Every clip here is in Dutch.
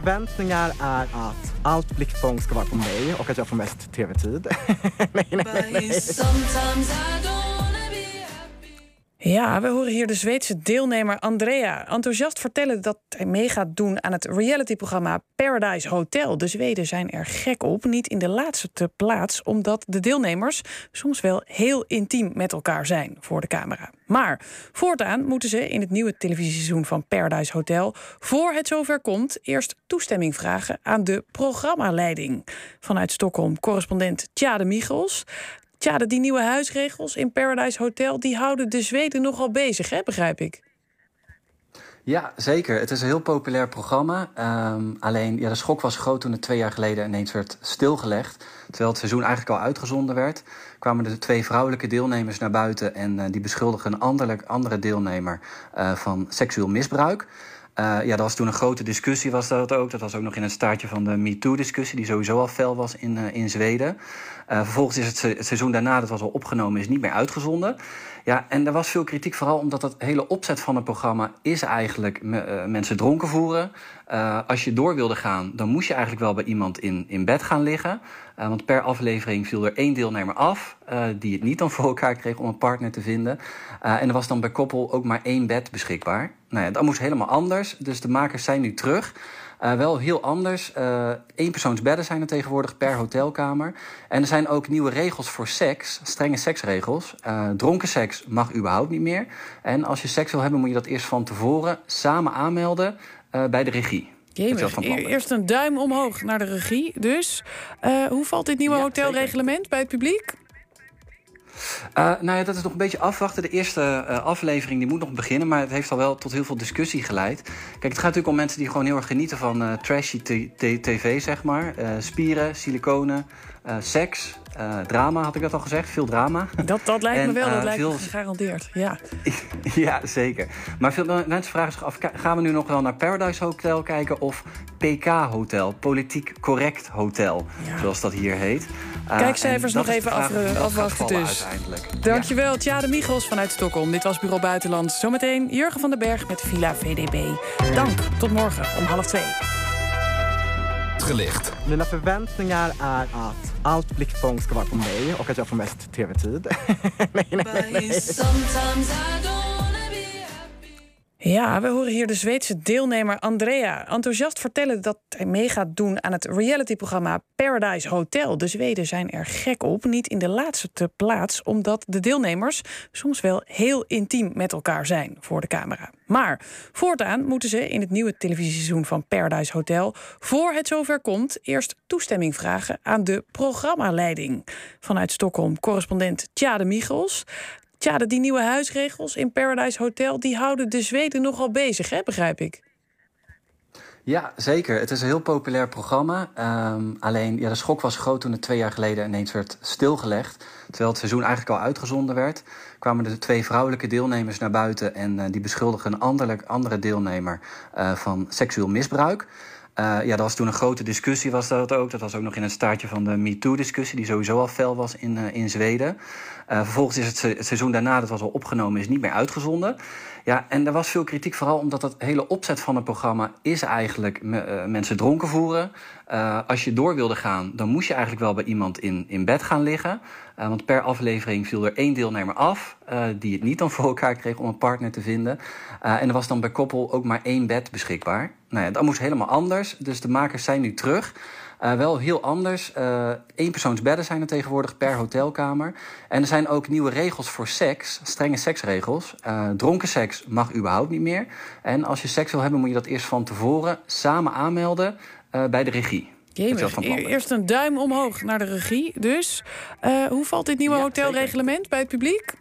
Förväntningar är att allt blickfång ska vara på mig och att jag får mest tv-tid. nej, nej, nej. Ja, we horen hier de Zweedse deelnemer Andrea enthousiast vertellen dat hij mee gaat doen aan het realityprogramma Paradise Hotel. De Zweden zijn er gek op, niet in de laatste plaats, omdat de deelnemers soms wel heel intiem met elkaar zijn voor de camera. Maar voortaan moeten ze in het nieuwe televisieseizoen van Paradise Hotel, voor het zover komt, eerst toestemming vragen aan de programmaleiding. Vanuit Stockholm correspondent Tjade Michels. Tja, die nieuwe huisregels in Paradise Hotel... die houden de Zweden nogal bezig, hè, begrijp ik. Ja, zeker. Het is een heel populair programma. Ehm, alleen ja, de schok was groot toen het twee jaar geleden ineens werd stilgelegd. Terwijl het seizoen eigenlijk al uitgezonden werd, kwamen de twee vrouwelijke deelnemers naar buiten en uh, die beschuldigen een andere, deelnemer uh, van seksueel misbruik. Uh, ja, dat was toen een grote discussie, was dat ook. Dat was ook nog in het staartje van de MeToo-discussie, die sowieso al fel was in, uh, in Zweden. Uh, vervolgens is het, het, seizoen daarna, dat was al opgenomen, is niet meer uitgezonden. Ja, en er was veel kritiek, vooral omdat het hele opzet van het programma is eigenlijk me, mensen dronken voeren. Als je door wilde gaan, dan moest je eigenlijk wel bij iemand in, in bed gaan liggen. want per aflevering viel er één deelnemer af, die het niet dan voor elkaar kreeg om een partner te vinden. en er was dan bij koppel ook maar één bed beschikbaar. Nou ja, dat moest helemaal anders. Dus de makers zijn nu terug. Uh, wel heel anders. Uh, eenpersoonsbedden zijn er tegenwoordig per hotelkamer. En er zijn ook nieuwe regels voor seks, strenge seksregels. Uh, dronken seks mag überhaupt niet meer. En als je seks wil hebben, moet je dat eerst van tevoren samen aanmelden bij de regie. Jemig, eerst een duim omhoog naar de regie. Dus hoe valt dit nieuwe ja, hotelreglement zeker. bij het publiek? Uh, nou ja, dat is nog een beetje afwachten. De eerste uh, aflevering die moet nog beginnen, maar het heeft al wel tot heel veel discussie geleid. Kijk, het gaat natuurlijk om mensen die gewoon heel erg genieten van uh, trashy tv, zeg maar. spieren, siliconen, seks, drama, had ik dat al gezegd? Veel drama. Dat, dat lijkt en, me wel, dat lijkt veel... me gegarandeerd, ja. ja, zeker. Maar veel mensen vragen zich af, gaan we nu nog wel naar Paradise Hotel kijken of PK Hotel, Politiek Correct Hotel, ja. zoals dat hier heet. Kijkcijfers nog even af, afwachten dus. Dankjewel, ja. Tjade Michels vanuit Stockholm. Dit was Bureau Buitenland. Zometeen Jurgen van den Berg met Villa VDB. Dank, tot morgen om half twee. Gelicht. Mina förväntningar är att allt blickfång ska vara på mig och att jag får mest tv-tid. nej, nej, nej, nej. Ja, we horen hier de Zweedse deelnemer Andrea enthousiast vertellen dat hij mee gaat doen aan het realityprogramma Paradise Hotel. De Zweden zijn er gek op, niet in de laatste plaats, omdat de deelnemers soms wel heel intiem met elkaar zijn voor de camera. Maar voortaan moeten ze in het nieuwe televisieseizoen van Paradise Hotel, voor het zover komt, eerst toestemming vragen aan de programmaleiding. Vanuit Stockholm correspondent Tjade Michels. Tja, die nieuwe huisregels in Paradise Hotel... die houden de Zweden nogal bezig, hè, begrijp ik. Ja, zeker. Het is een heel populair programma. Um, alleen ja, de schok was groot toen het twee jaar geleden ineens werd stilgelegd. Terwijl het seizoen eigenlijk al uitgezonden werd, kwamen de twee vrouwelijke deelnemers naar buiten en uh, die beschuldigen een andere, deelnemer uh, van seksueel misbruik. Uh, ja, dat was toen een grote discussie, was dat ook. Dat was ook nog in het staartje van de MeToo-discussie, die sowieso al fel was in, uh, in Zweden. Uh, vervolgens is het, het, seizoen daarna, dat was al opgenomen, is niet meer uitgezonden. Ja, en er was veel kritiek, vooral omdat het hele opzet van het programma is eigenlijk me mensen dronken voeren. Als je door wilde gaan, dan moest je eigenlijk wel bij iemand in, in bed gaan liggen. want per aflevering viel er één deelnemer af, die het niet dan voor elkaar kreeg om een partner te vinden. en er was dan bij koppel ook maar één bed beschikbaar. Nou ja, dat moest helemaal anders. Dus de makers zijn nu terug. Uh, wel heel anders. Uh, eenpersoonsbedden zijn er tegenwoordig per hotelkamer. En er zijn ook nieuwe regels voor seks, strenge seksregels. Uh, dronken seks mag überhaupt niet meer. En als je seks wil hebben, moet je dat eerst van tevoren samen aanmelden bij de regie. Jemig, eerst een duim omhoog naar de regie. Dus hoe valt dit nieuwe ja, hotelreglement zeker. bij het publiek?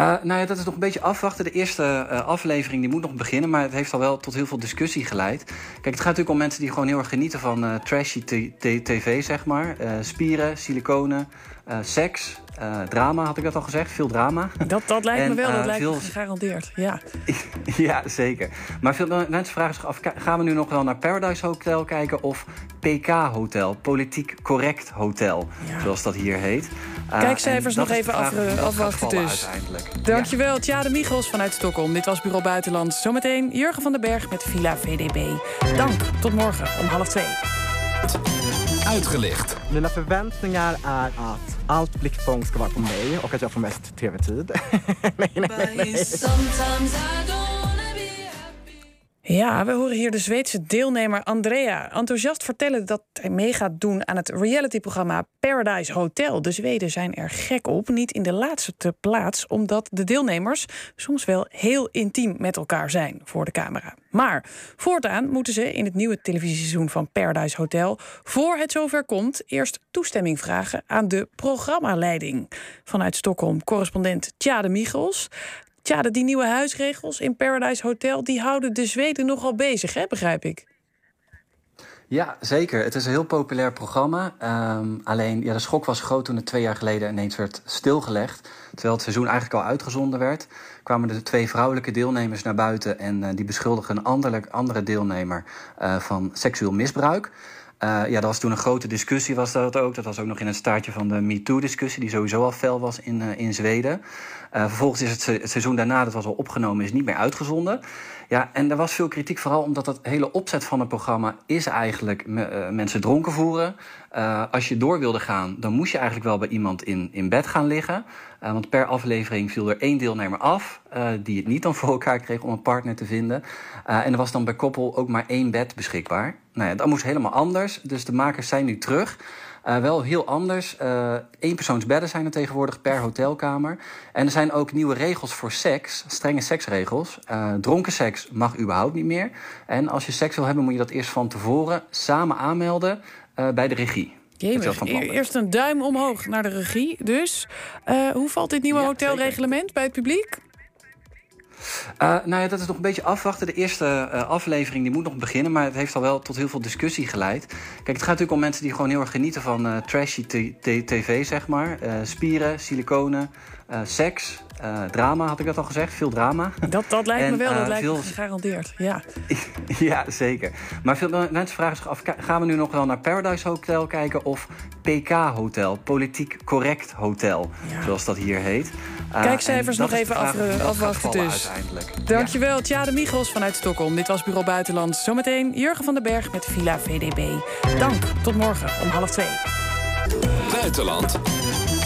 Uh, nou ja, dat is nog een beetje afwachten. De eerste uh, aflevering die moet nog beginnen, maar het heeft al wel tot heel veel discussie geleid. Kijk, het gaat natuurlijk om mensen die gewoon heel erg genieten van uh, trashy tv, zeg maar. spieren, siliconen, uh, seks, uh, drama, had ik dat al gezegd? Veel drama. Dat, dat lijkt me wel, dat lijkt veel... me gegarandeerd, ja. ja, zeker. Maar veel mensen vragen zich af, gaan we nu nog wel naar Paradise Hotel kijken... of PK Hotel, Politiek Correct Hotel, zoals dat hier heet. Kijkcijfers nog even af, afwachten dus. Dankjewel, ja. Tjade Michels vanuit Stockholm. Dit was Bureau Buitenland. Zometeen Jurgen van den Berg met Villa VDB. Dank, tot morgen om half twee. Uitgelicht. Mina förväntningar är att allt blickfång ska vara på mig och att jag får mest tv-tid. nej, nej, nej. Ja, we horen hier de Zweedse deelnemer Andrea enthousiast vertellen dat hij mee gaat doen aan het realityprogramma Paradise Hotel. De Zweden zijn er gek op, niet in de laatste plaats, omdat de deelnemers soms wel heel intiem met elkaar zijn voor de camera. Maar voortaan moeten ze in het nieuwe televisieseizoen van Paradise Hotel, voor het zover komt, eerst toestemming vragen aan de programmaleiding. Vanuit Stockholm correspondent Tjade Michels. Tja, die nieuwe huisregels in Paradise Hotel... die houden de Zweden nogal bezig, hè, begrijp ik. Ja, zeker. Het is een heel populair programma. Um, alleen ja, de schok was groot toen het twee jaar geleden ineens werd stilgelegd. Terwijl het seizoen eigenlijk al uitgezonden werd, kwamen de twee vrouwelijke deelnemers naar buiten en uh, die beschuldigen een andere, deelnemer uh, van seksueel misbruik. Uh, ja, dat was toen een grote discussie, was dat ook. Dat was ook nog in het staartje van de MeToo-discussie, die sowieso al fel was in, uh, in Zweden. Uh, vervolgens is het, het, seizoen daarna, dat was al opgenomen, is niet meer uitgezonden. Ja, en er was veel kritiek, vooral omdat het hele opzet van het programma is eigenlijk me, mensen dronken voeren. als je door wilde gaan, dan moest je eigenlijk wel bij iemand in, in bed gaan liggen. want per aflevering viel er één deelnemer af, die het niet dan voor elkaar kreeg om een partner te vinden. en er was dan bij koppel ook maar één bed beschikbaar. Nou ja, dat moest helemaal anders. Dus de makers zijn nu terug. Uh, wel heel anders. Uh, eenpersoonsbedden zijn er tegenwoordig per hotelkamer. En er zijn ook nieuwe regels voor seks, strenge seksregels. Uh, dronken seks mag überhaupt niet meer. En als je seks wil hebben, moet je dat eerst van tevoren samen aanmelden bij de regie. Jemig, eerst een duim omhoog naar de regie. Dus hoe valt dit nieuwe ja, hotelreglement zeker. bij het publiek? Uh, nou ja, dat is nog een beetje afwachten. De eerste uh, aflevering die moet nog beginnen, maar het heeft al wel tot heel veel discussie geleid. Kijk, het gaat natuurlijk om mensen die gewoon heel erg genieten van uh, trashy tv, zeg maar. spieren, siliconen, seks, drama, had ik dat al gezegd? Veel drama. Dat, dat lijkt me wel, dat lijkt veel... me gegarandeerd, ja. ja, zeker. Maar veel mensen vragen zich af, gaan we nu nog wel naar Paradise Hotel kijken of PK Hotel, Politiek Correct Hotel, ja. zoals dat hier heet. Kijkcijfers nog even af, afwachten dus. Dankjewel, ja. Tjade Michels vanuit Stockholm. Dit was Bureau Buitenland. Zometeen Jurgen van den Berg met Villa VDB. Dank, tot morgen om half twee. Buitenland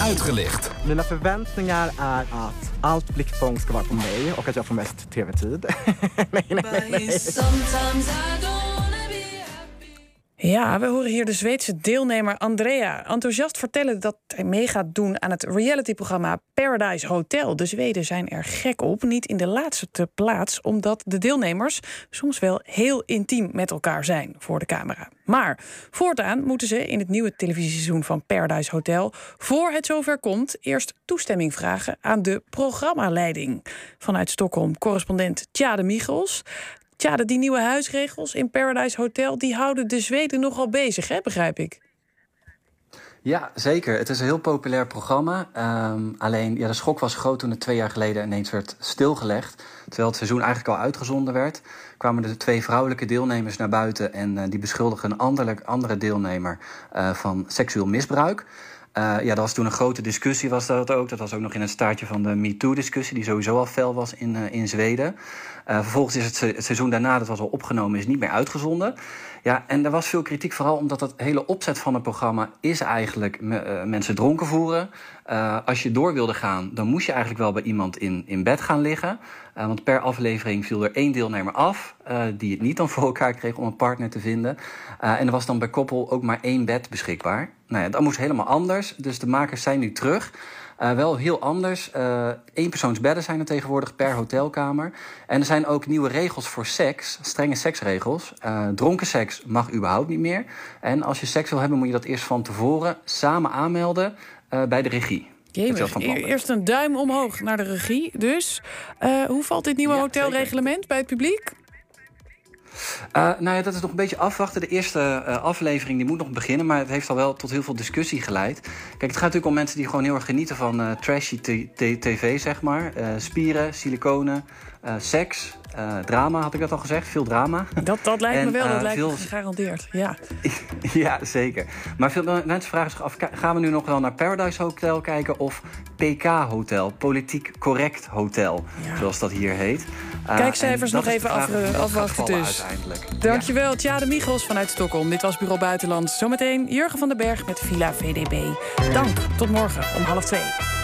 uitgelicht. Mina förväntningar är att allt blickfång ska vara på mig och att jag får mest tv-tid. nej, nej, nej. Ja, we horen hier de Zweedse deelnemer Andrea enthousiast vertellen dat hij mee gaat doen aan het realityprogramma Paradise Hotel. De Zweden zijn er gek op, niet in de laatste plaats, omdat de deelnemers soms wel heel intiem met elkaar zijn voor de camera. Maar voortaan moeten ze in het nieuwe televisieseizoen van Paradise Hotel, voor het zover komt, eerst toestemming vragen aan de programmaleiding. Vanuit Stockholm correspondent Tjade Michels. Tja, die nieuwe huisregels in Paradise Hotel... die houden de Zweden nogal bezig, hè, begrijp ik. Ja, zeker. Het is een heel populair programma. Um, alleen ja, de schok was groot toen het twee jaar geleden ineens werd stilgelegd. Terwijl het seizoen eigenlijk al uitgezonden werd, kwamen de twee vrouwelijke deelnemers naar buiten en uh, die beschuldigen een andere, deelnemer uh, van seksueel misbruik. Uh, ja, dat was toen een grote discussie, was dat ook. Dat was ook nog in het staartje van de MeToo-discussie, die sowieso al fel was in, uh, in Zweden. Uh, vervolgens is het, seizoen daarna, dat was al opgenomen, is niet meer uitgezonden. Ja, en er was veel kritiek, vooral omdat het hele opzet van het programma is eigenlijk me, mensen dronken voeren. Als je door wilde gaan, dan moest je eigenlijk wel bij iemand in, in bed gaan liggen. want per aflevering viel er één deelnemer af, die het niet dan voor elkaar kreeg om een partner te vinden. en er was dan bij koppel ook maar één bed beschikbaar. Nou ja, dat moest helemaal anders. Dus de makers zijn nu terug. Wel heel anders. Uh, eenpersoonsbedden zijn er tegenwoordig per hotelkamer. En er zijn ook nieuwe regels voor seks, strenge seksregels. Dronken seks mag überhaupt niet meer. En als je seks wil hebben, moet je dat eerst van tevoren samen aanmelden bij de regie. Jemig, eerst een duim omhoog naar de regie. Dus hoe valt dit nieuwe ja, hotelreglement zeker. bij het publiek? Uh, nou ja, dat is nog een beetje afwachten. De eerste uh, aflevering die moet nog beginnen, maar het heeft al wel tot heel veel discussie geleid. Kijk, het gaat natuurlijk om mensen die gewoon heel erg genieten van uh, trashy tv, zeg maar. spieren, siliconen, seks, drama, had ik dat al gezegd? Veel drama. Dat, dat lijkt me wel, dat lijkt veel... me gegarandeerd, ja. ja, zeker. Maar veel mensen vragen zich af, gaan we nu nog wel naar Paradise Hotel kijken of PK Hotel, Politiek Correct Hotel, zoals dat hier heet. Kijkcijfers nog even af, afwachten dus. Dankjewel, ja. Tjade Michels vanuit Stockholm. Dit was Bureau Buitenland. Zometeen Jurgen van den Berg met Villa VDB. Dank, tot morgen om half twee.